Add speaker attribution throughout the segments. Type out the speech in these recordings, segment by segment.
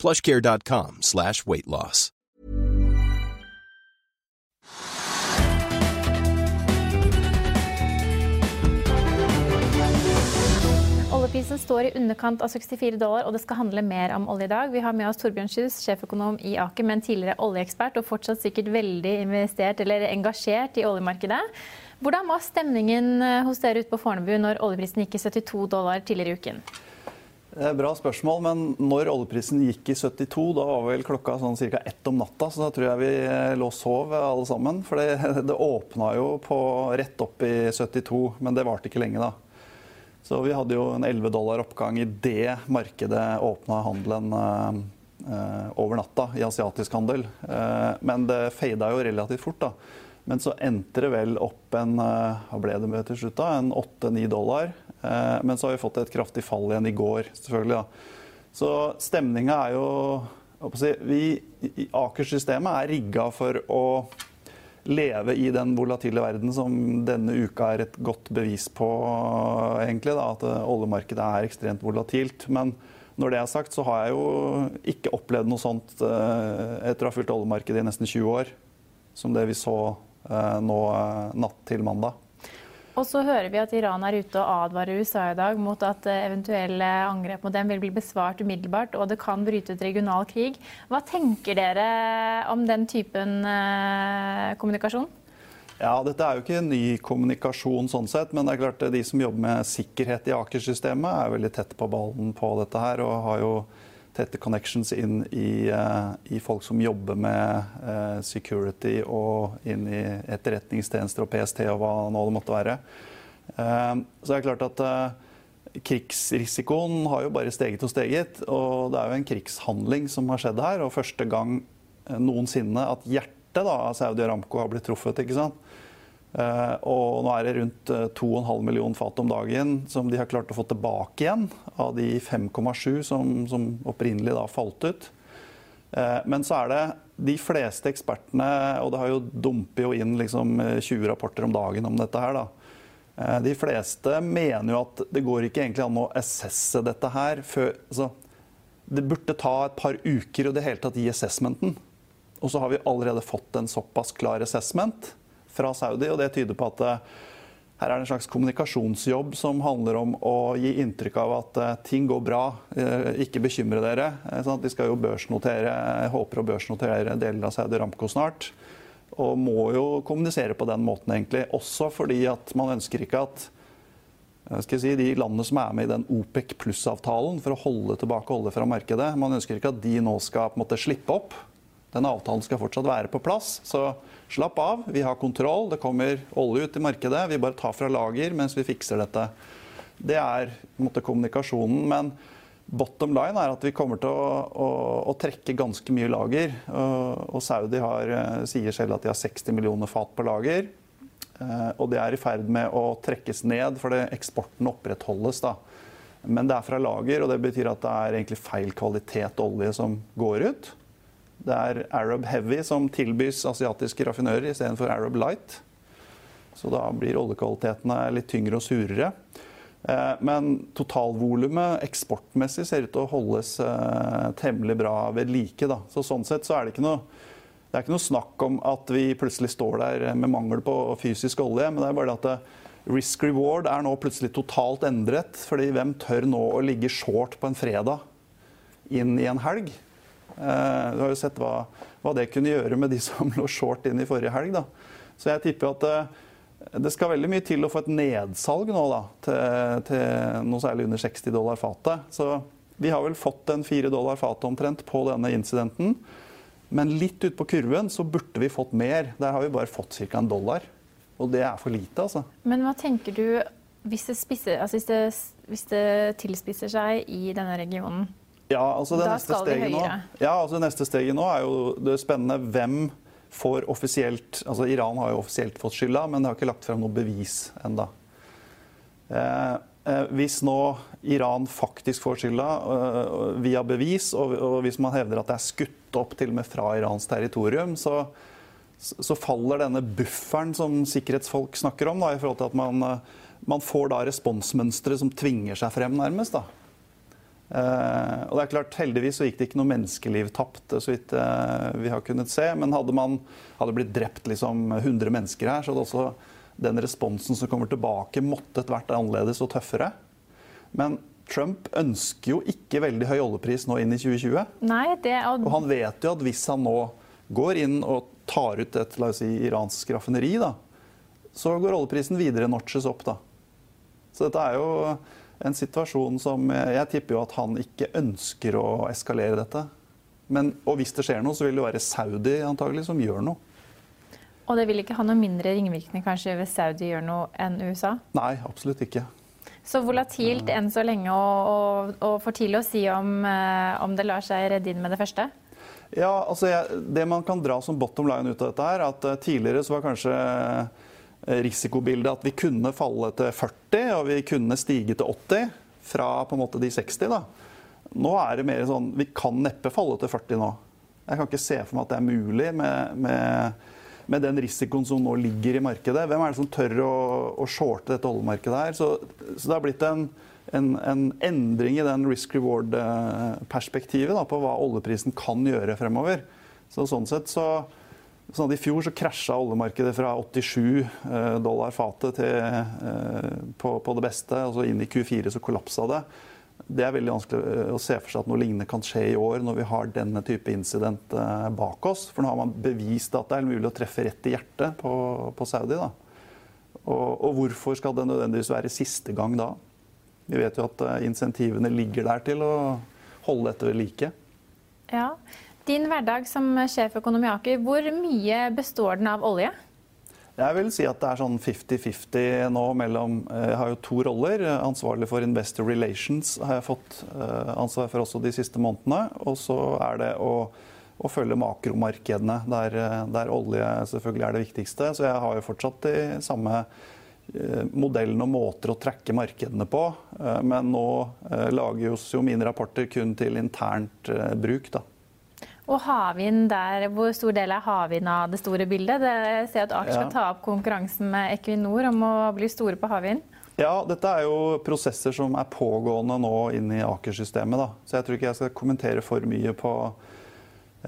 Speaker 1: plushcare.com slash weight loss.
Speaker 2: Oljeprisen står i underkant av 64 dollar, og det skal handle mer om olje i dag. Vi har med oss Torbjørn Kjus, sjeføkonom i Aker, men tidligere oljeekspert og fortsatt sikkert veldig investert eller engasjert i oljemarkedet. Hvordan var stemningen eh, hos dere ute på Fornebu når oljeprisen gikk i 72 dollar tidligere i uken?
Speaker 3: Bra spørsmål, men når oljeprisen gikk i 72, da var vel klokka sånn ca. ett om natta. Så da tror jeg vi eh, lå og sov alle sammen. For det, det åpna jo på rett opp i 72, men det varte ikke lenge da. Så vi hadde jo en 11 dollar oppgang i det markedet åpna handelen eh, over natta i asiatisk handel. Eh, men det fada jo relativt fort, da. Men så endte det vel opp en eh, hva ble det med til slutt da, en 8-9 dollar. Eh, men så har vi fått et kraftig fall igjen i går, selvfølgelig. da. Så stemninga er jo si, Aker-systemet er rigga for å leve i den volatile verden som denne uka er et godt bevis på, egentlig. Da, at oljemarkedet er ekstremt volatilt. Men når det er sagt, så har jeg jo ikke opplevd noe sånt eh, etter å ha fulgt oljemarkedet i nesten 20 år, som det vi så eh, nå eh, natt til mandag.
Speaker 2: Og så hører vi at Iran er ute og advarer USA i dag mot at eventuelle angrep mot dem vil bli besvart umiddelbart, og det kan bryte ut regional krig. Hva tenker dere om den typen eh, kommunikasjon?
Speaker 3: Ja, Dette er jo ikke ny kommunikasjon, sånn sett, men det er klart de som jobber med sikkerhet i Aker-systemet, er veldig tett på ballen på dette her. og har jo tette connections inn i, uh, i, folk som jobber med uh, security og inn i etterretningstjenester og PST og hva nå det måtte være. Uh, så det er klart at krigsrisikoen har jo bare steget og steget. Og det er jo en krigshandling som har skjedd her. Og første gang noensinne at hjertet da, av Saudi Aramco har blitt truffet. ikke sant? Uh, og nå er det rundt 2,5 millioner fat om dagen som de har klart å få tilbake igjen av de 5,7 som, som, opprinnelig da falt ut. Uh, men så er det de fleste ekspertene, og det har jo dumpet jo inn liksom 20 rapporter om dagen om dette her, da. De fleste mener jo at det går ikke egentlig an å assesse dette her før altså, Det burde ta et par uker å det hele tatt gi assessmenten. Og så har vi allerede fått en såpass klar assessment fra Saudi. og Det tyder på at eh, her er det en slags kommunikasjonsjobb som handler om å gi inntrykk av at eh, ting går bra, eh, ikke bekymre dere. Sånn de skal jo børsnotere, håper å børsnotere deler av Saudi Ramco snart. Og må jo kommunisere på den måten, egentlig. Også fordi at man ønsker ikke at si, de landene som er med i den OPEC pluss-avtalen for å holde tilbake olje fra markedet, man ønsker ikke at de nå skal måte, slippe opp. Den avtalen skal fortsatt være på plass. Så Slapp av, vi har kontroll. Det kommer olje ut i markedet. Vi bare tar fra lager mens vi fikser dette. Det er måte, kommunikasjonen. Men bottom line er at vi kommer til å, å, å trekke ganske mye lager. Og, Saudi har, eh, sier selv at de har 60 millioner fat på lager. Eh, og det er i ferd med å trekkes ned, fordi eksporten opprettholdes. da. Men det er fra lager, og det betyr at det er feil kvalitet olje som går ut. Det er Arab Heavy som tilbys asiatiske raffinører istedenfor Arab Light. Så da blir oljekvalitetene litt tyngre og surere. Eh, men totalvolumet eksportmessig ser ut til å holdes eh, temmelig bra ved like. Da. Så sånn sett så er det ikke noe det er ikke noe snakk om at vi plutselig står der med mangel på fysisk olje, men det er bare at risk reward er nå plutselig totalt endret. fordi hvem tør nå å ligge short på en fredag inn i en helg? Eh, du har jo sett hva, hva, det kunne gjøre med de som lå short inn i forrige helg. Da. Så jeg tipper at eh, det skal veldig mye til å få et nedsalg nå da, til, til noe særlig under 60 dollar fatet. Så vi har vel fått en 4 dollar fatet omtrent på denne incidenten. Men litt ut på kurven så burde vi fått mer. Der har vi bare fått ca. en dollar. Og det er for lite, altså.
Speaker 2: Men hva tenker du hvis det, spisser, altså hvis det, hvis det tilspisser seg i denne regionen?
Speaker 3: Ja, altså det neste steget nå, ja, altså det neste steget nå er jo det spennende. Hvem får offisielt altså Iran har jo offisielt fått skylda, men det har ikke lagt frem noe bevis enda. Eh, eh, hvis nå Iran faktisk får skylda eh, via bevis, og, og hvis man hevder at det er skutt opp til og med fra Irans territorium, så, så faller denne bufferen som sikkerhetsfolk snakker om, da, i forhold til at man, eh, man får da responsmønstre som tvinger seg frem, nærmest. da. Eh, og det er klart, Heldigvis så gikk det ikke noe menneskeliv tapt, så vidt eh, vi har kunnet se. Men hadde man hadde blitt drept liksom 100 mennesker her, så hadde også den responsen som kommer tilbake, måttet vært annerledes og tøffere. Men Trump ønsker jo ikke veldig høy oljepris nå inn i 2020.
Speaker 2: Nei, det og,
Speaker 3: Og han vet jo at hvis han nå går inn og tar ut et la oss si, iransk raffineri, da, så går oljeprisen videre notches opp. da. Så dette er jo en situasjon som jeg, tipper jo at han ikke ønsker å eskalere dette. Men, og hvis det skjer noe, så vil det være Saudi antagelig som gjør noe.
Speaker 2: og det vil ikke ha noe mindre ringvirkning kanskje hvis Saudi gjør noe enn USA?
Speaker 3: Nei, absolutt ikke.
Speaker 2: Så volatilt enn så lenge, og, og, og for tidlig å si om, eh, om det lar seg redde inn med det første?
Speaker 3: Ja, altså jeg, Det man kan dra som bottom line ut av dette, er at eh, tidligere så var kanskje risikobildet at vi kunne falle til 40 og vi kunne stige til 80 fra på en måte de 60. da. Nå er det mer sånn Vi kan neppe falle til 40 nå. Jeg kan ikke se for meg at det er mulig med, med, med den risikoen som nå ligger i markedet. Hvem er det som tør å, å shorte dette oljemarkedet her? Så, så det har blitt en, en, en endring i den risk reward-perspektivet på hva oljeprisen kan gjøre fremover. Så sånn sett så, sånn at I fjor så krasja oljemarkedet fra 87 eh, dollar fatet eh, på, på det beste. og så Inn i Q4 så kollapsa det. Det er veldig vanskelig eh, å se for seg at noe lignende kan skje i år når vi har denne type incident bak oss. For nå har man bevist at det er mulig å treffe rett i hjertet på, på Saudi. da. Og, og hvorfor skal det nødvendigvis være siste gang da? Vi vet jo at insentivene ligger der til å holde dette ved like.
Speaker 2: Ja. Din hverdag som sjeføkonom i Aker, hvor mye består den av olje?
Speaker 3: Jeg vil si at det er sånn 50-50 nå mellom eh, Jeg har jo to roller. Ansvarlig for Investor Relations har jeg fått eh, ansvar for også de siste månedene. Og så er det å, å følge makromarkedene, der, eh, der olje selvfølgelig er det viktigste. Så jeg har jo fortsatt de samme modellene og måter å trekke markedene på. Men nå lages jo mine rapporter kun til internt bruk. da.
Speaker 2: Og havvind der, hvor stor del er havvind av det store bildet? Det, ser at Aker skal ta opp konkurransen med Equinor om å bli store på havvind.
Speaker 3: Ja, dette er jo prosesser som er pågående nå inn i Aker-systemet. Så jeg tror ikke jeg skal kommentere for mye på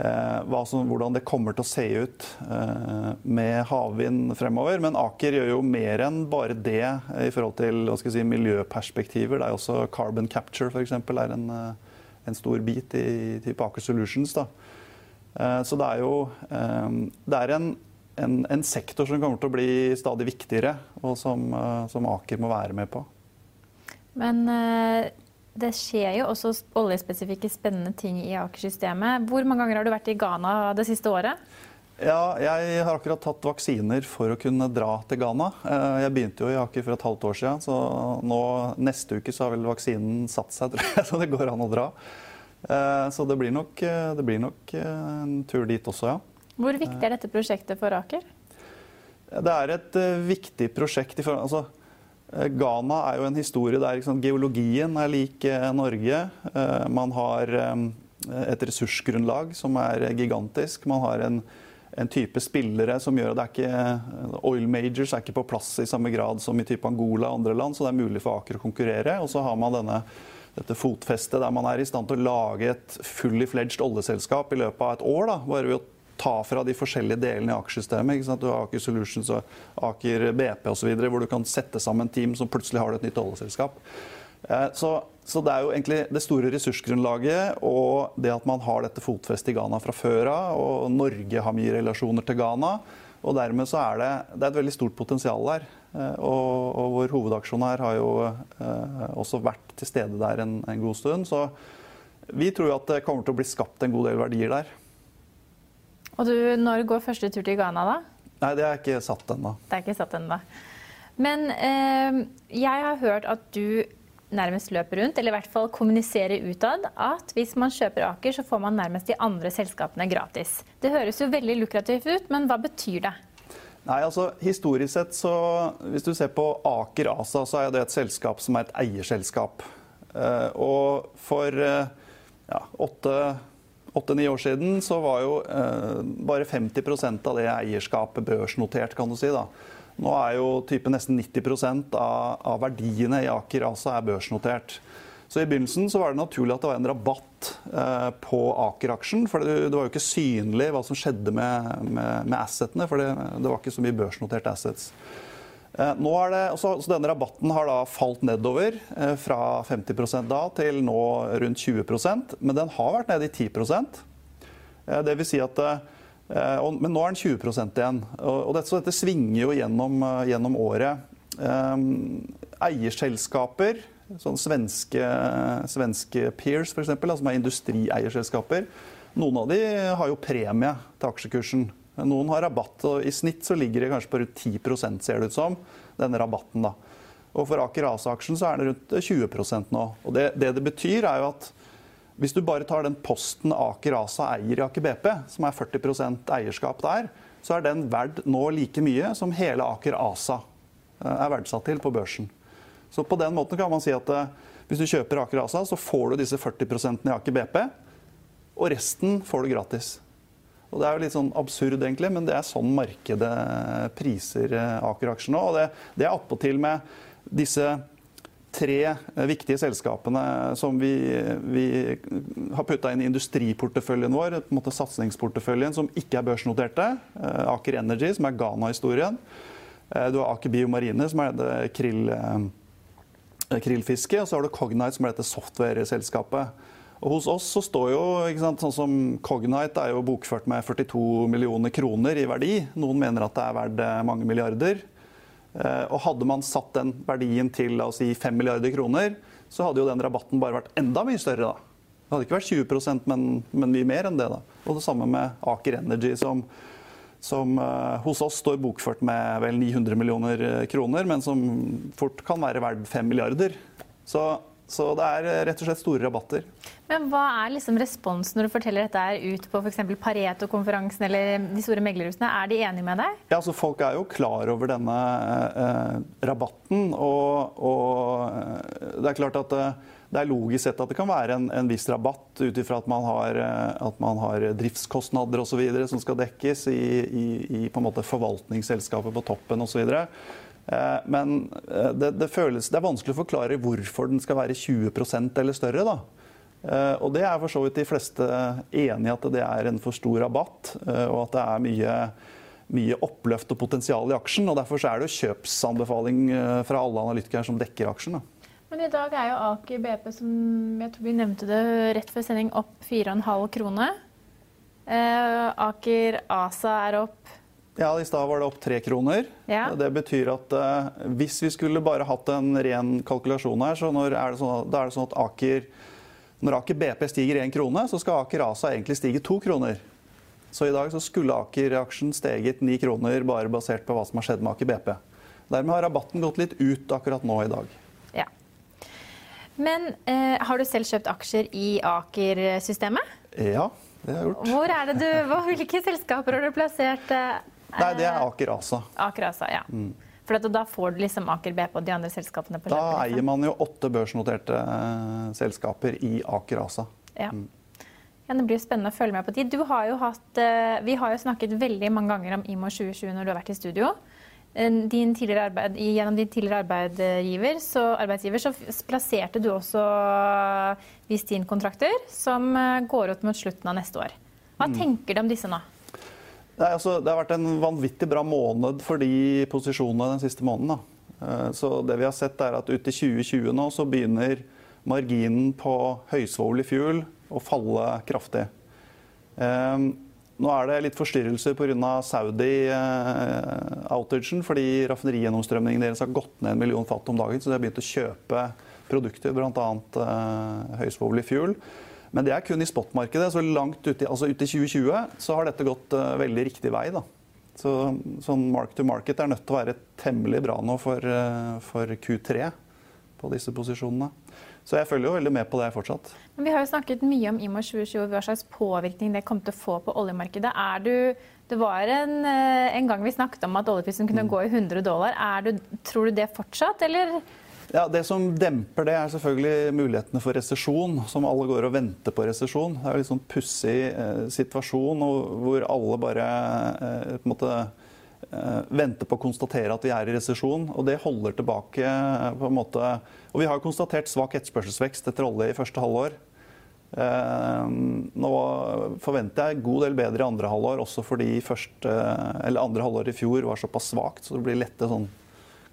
Speaker 3: eh, som, hvordan det kommer til å se ut eh, med havvind fremover. Men Aker gjør jo mer enn bare det eh, i forhold til si, miljøperspektiver. Det er også carbon capture eksempel, er en, eh, en stor bit i type Aker Solutions. da. Eh, Så det er jo eh, det er en, en, en sektor som kommer til å bli stadig viktigere, og som, eh, som Aker må være med på.
Speaker 2: Men det skjer jo også oljespesifikke spennende ting i Aker-systemet. Hvor mange ganger har du vært i Ghana det siste året?
Speaker 3: Ja, jeg har akkurat tatt vaksiner for å kunne dra til Ghana. Eh, Jeg begynte jo i Aker for et halvt år siden, så nå neste uke så har vel vaksinen satt seg, tror jeg, så det går an å dra. Eh, Så det blir nok, eh, det blir nok en tur dit også, ja.
Speaker 2: Hvor viktig er dette prosjektet for Aker?
Speaker 3: Det er et viktig prosjekt. Altså, Ghana er jo en historie der sant, geologien er lik Norge. Man har et ressursgrunnlag som er gigantisk. Man har en, en type spillere som gjør at det er ikke Oil majors er ikke på plass i samme grad som i type Angola og andre land, så det er mulig for Aker å konkurrere. Og så har man denne, dette fotfestet der man er i stand til å lage et fully fledged oljeselskap i løpet av et år. Da, bare ved å ta fra de forskjellige delene i sant? Du har Aker Solutions og Aker BP osv., hvor du kan sette sammen team som plutselig har et nytt oljeselskap. Eh, Så, så det er jo egentlig det store ressursgrunnlaget og det at man har dette fotfestet i Ghana fra før av, og Norge har mye relasjoner til Ghana. Og dermed så er det, det er et veldig stort potensial der. Eh, Og, og vår hovedaksjonær har jo eh, også vært til stede der en, en god stund. Så vi tror jo at det kommer til å bli skapt en god del verdier der.
Speaker 2: Og du, når går første tur til Ghana, da?
Speaker 3: Nei, det er ikke satt ennå.
Speaker 2: Det er ikke satt ennå. Men eh, jeg har hørt at du nærmest løper rundt, eller i hvert fall kommuniserer utad, at hvis man kjøper Aker, så får man nærmest de andre selskapene gratis. Det høres jo veldig lukrativt ut, men hva betyr det?
Speaker 3: Nei, altså Historisk sett, så hvis du ser på Aker ASA, så er det et selskap som er et eierselskap. Eh, og for eh, ja, åtte-ni år siden så var jo eh, bare 50% av det eierskapet børsnotert, kan du si. da. Nå er jo type nesten 90 av, av verdiene i Aker ASA er børsnotert. Så I begynnelsen så var det naturlig at det var en rabatt eh, på Aker-aksjen. For det, det, var jo ikke synlig hva som skjedde med, med, med assetene, for det, det, var ikke så mye børsnoterte assets. Eh, det, så, så, Denne rabatten har da falt nedover eh, fra 50% da til nå rundt 20% men den har vært nede i 10 eh, vil si at eh, Men nå er den 20 igjen. Og, dette, så dette svinger jo gjennom, eh, gjennom året. eierselskaper sånn svenske, svenske peers, f.eks., som er industrieierselskaper. Noen av de har jo premie til aksjekursen. Noen har rabatt. og I snitt så ligger det kanskje på rundt 10 ser det ut som, denne rabatten. da. Og For Aker ASA-aksjen så er det rundt 20 nå. Og det, det, det betyr, er jo at hvis du bare tar den posten Aker ASA eier i Aker BP, som er 40% eierskap der, så er den verd nå like mye som hele Aker ASA eh, er verdsatt til på børsen. Så på den måten kan man si at eh, hvis du kjøper Aker ASA, så får du disse 40% i Aker BP, og resten får du gratis. Og Det er jo litt sånn absurd, egentlig, men det er sånn markedet priser eh, Aker-aksjer nå. Og det, det er attpåtil med disse tre eh, viktige selskapene som vi, vi har putta inn i industriporteføljen vår, på en måte satsingsporteføljen, som ikke er børsnoterte. Aker Energy, som er Ghana-historien. Du har Aker Biomarine, som er det krill krillfiske. Og så har du Cognite, som er dette software-selskapet. Og hos oss så står jo, sant, sånn som Cognite er jo bokført med 42 millioner kroner i verdi. Noen mener at det er verdt eh, mange milliarder. Eh, og hadde man satt den verdien til la oss si 5 milliarder kroner, så hadde jo den rabatten bare vært enda mye større. da. Det hadde ikke vært 20% men, men mye mer enn det. da. Og det samme med Aker Energy, som som uh, hos oss står bokført med vel 900 millioner kroner, men som fort kan være verdt 5 milliarder. Så, så, det er eh, rett og slett store rabatter.
Speaker 2: Men Hva er liksom responsen når du forteller dette ut på f.eks. Pareto-konferansen eller de store meglerhusene? Er de enige med deg?
Speaker 3: Ja, altså Folk er jo klar over denne eh, rabatten. Og, og, det er klart at uh, det er logisk sett at det kan være en, en viss rabatt ut ifra at man har, eh, at man har driftskostnader osv. som skal dekkes i, i, i på en måte forvaltningsselskapet på toppen osv. Eh, men eh, det, det, føles, det er vanskelig å forklare hvorfor den skal være 20% eller større. da. Og det er for så vidt de fleste enig i at det er en for stor rabatt, og at det er mye, mye oppløft og potensial i aksjen. og Derfor er det jo kjøpsanbefaling fra alle analytikere som dekker aksjen. Da.
Speaker 2: Men i dag er jo Aker BP, som jeg tror vi nevnte det rett før sending, opp 4,5 krone. Eh, Aker ASA er opp
Speaker 3: Ja, i stad var det opp 3 kroner. Ja. Det betyr at eh, hvis vi skulle bare hatt en ren kalkulasjon her, så er det sånn, da er det sånn at Aker når Aker BP stiger 1 krone, så skal Aker ASA egentlig stige 2 kroner. Så i dag så skulle Aker-aksjen steget 9 kroner bare basert på hva som har skjedd med Aker BP. Dermed har rabatten gått litt ut akkurat nå i dag.
Speaker 2: Men eh, har du selv kjøpt aksjer i Aker-systemet?
Speaker 3: Ja, det har jeg gjort.
Speaker 2: Hvor er det du, hvilke selskaper har du plassert? Eh,
Speaker 3: Nei, det er Aker ASA.
Speaker 2: Aker ASA, ja. Mm. For da får du liksom Aker BP og de andre selskapene på
Speaker 3: kjøpet? Da liksom. eier man jo åtte børsnoterte uh, selskaper i Aker ASA.
Speaker 2: Ja. Mm. ja. Det blir spennende å følge med på de. Har hatt, uh, vi har jo snakket veldig mange ganger om IMO 2020 når du har vært i studio. Din arbeid, gjennom din tidligere arbeidsgiver så, arbeidsgiver så plasserte du også Vistin-kontrakter som eh, går ut mot slutten av neste år. Hva mm. tenker du om disse nå?
Speaker 3: Nei, altså, det har vært en vanvittig bra måned for de posisjonene den siste måneden. Da. Eh, så det vi har sett er at ut i 2020 nå så begynner marginen på høysvovlig fuel å falle kraftig. Um, nå er det litt forstyrrelser pga. Saudi-outagen, eh, fordi raffinerigjennomstrømningen deres har gått ned en million fat om dagen, så de har begynt å kjøpe produkter, bl.a. Høysvovlig fuel. Men det er kun i spotmarkedet. Så langt ut i, altså ut i 2020 så har dette gått uh, veldig riktig vei. da. Så sånn mark to market er nødt til å være temmelig bra nå for, uh, for Q3 på disse posisjonene. Så jeg følger jo veldig med på det fortsatt.
Speaker 2: Men vi har jo snakket mye om IMO 2020 og hva slags påvirkning det kom til å få på oljemarkedet. Er du, det var en, eh, en, gang vi snakket om at oljeprisen kunne mm. gå i 100 dollar. Du, tror du det fortsatt, eller?
Speaker 3: Ja, Det som demper det, er selvfølgelig mulighetene for resesjon. Som alle går og venter på resesjon. Det er en litt sånn pussig eh, situasjon hvor alle bare eh, på en måte eh, venter på å konstatere at vi er i resesjon. Og det holder tilbake eh, på en måte Og vi har jo konstatert svak etterspørselsvekst etter olje i første halvår. Eh, nå forventer jeg en god del bedre i andre halvår, også fordi første, andre halvår i fjor var såpass svakt, så det blir lette sånn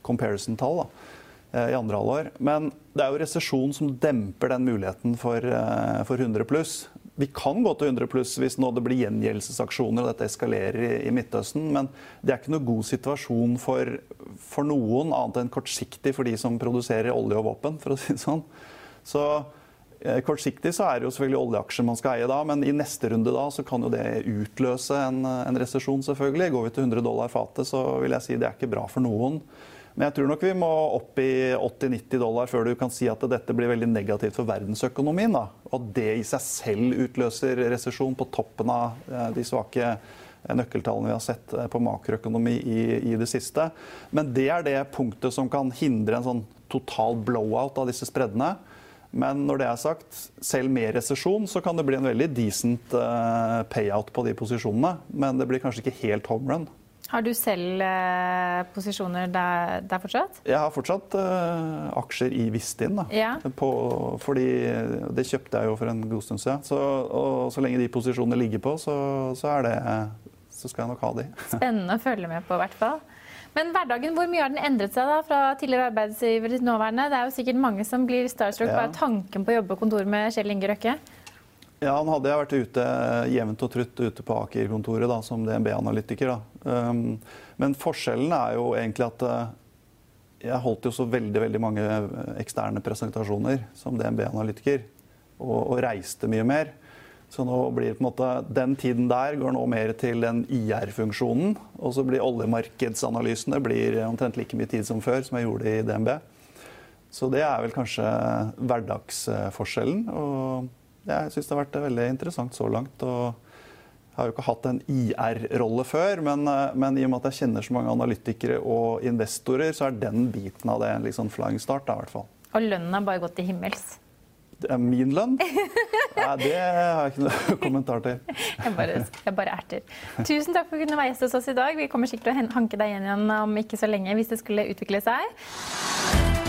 Speaker 3: comparison-tall. da. Eh, i andre halvår. Men det er jo resesjon som demper den muligheten for, eh, for 100 pluss. Vi kan gå til 100 pluss hvis nå det blir gjengjeldelsesaksjoner og dette eskalerer i, i, Midtøsten, men det er ikke noe god situasjon for, for, noen, annet enn kortsiktig for de som produserer olje og våpen, for å si det sånn. Så eh, Kortsiktig så er det jo selvfølgelig oljeaksjer man skal eie da, men i neste runde da så kan jo det utløse en, en resesjon, selvfølgelig. Går vi til 100 dollar fatet, så vil jeg si det er ikke bra for noen. Men jeg tror nok vi må opp i 80-90 dollar før du kan si at dette blir veldig negativt for verdensøkonomien. Da. Og det i seg selv utløser resesjon på toppen av eh, de svake eh, nøkkeltallene vi har sett eh, på makroøkonomi i, i, det siste. Men det er det punktet som kan hindre en sånn total blowout av disse spreddene. Men når det er sagt, selv med resesjon så kan det bli en veldig decent payout på de posisjonene. Men det blir kanskje ikke helt home run.
Speaker 2: Har du selv eh, posisjoner der, der, fortsatt?
Speaker 3: Jeg har fortsatt eh, aksjer i Vistin. Da. Ja. På, fordi det kjøpte jeg jo for en god stund siden. Så, og så lenge de posisjonene ligger på, så, så, det, så skal jeg nok ha de.
Speaker 2: Spennende å følge med på, i hvert fall. Men hverdagen, hvor mye har den endret seg da, fra tidligere arbeidsgiver til nåværende? Det er jo sikkert mange som blir starstruck ja. bare tanken på å jobbe på kontor med Kjell Inge Røkke?
Speaker 3: Ja, han hadde jeg vært ute jevnt og trutt ute på Aker-kontoret som DNB-analytiker. Um, men forskjellen er jo egentlig at uh, jeg holdt jo så veldig veldig mange eksterne presentasjoner som DNB-analytiker. Og, og, reiste mye mer. Så nå blir det på en måte, den tiden der går nå mer til den IR-funksjonen. Og så blir oljemarkedsanalysene blir omtrent like mye tid som før, som jeg gjorde i DNB. Så det er vel kanskje hverdagsforskjellen. og jeg syns det har vært veldig interessant så langt. og jeg har jo ikke hatt en IR-rolle før, men, eh, men, i og med at jeg kjenner så mange analytikere og investorer, så er den biten av det en liksom flying start. Da, i hvert fall.
Speaker 2: Og lønnen har bare gått til himmels?
Speaker 3: Det min lønn? Nei, det har jeg ikke noe kommentar til.
Speaker 2: Jeg bare, jeg bare erter. Tusen takk for at du kunne være gjest hos oss i dag. Vi kommer sikkert til å hanke deg igjen om ikke så lenge hvis det skulle utvikle seg.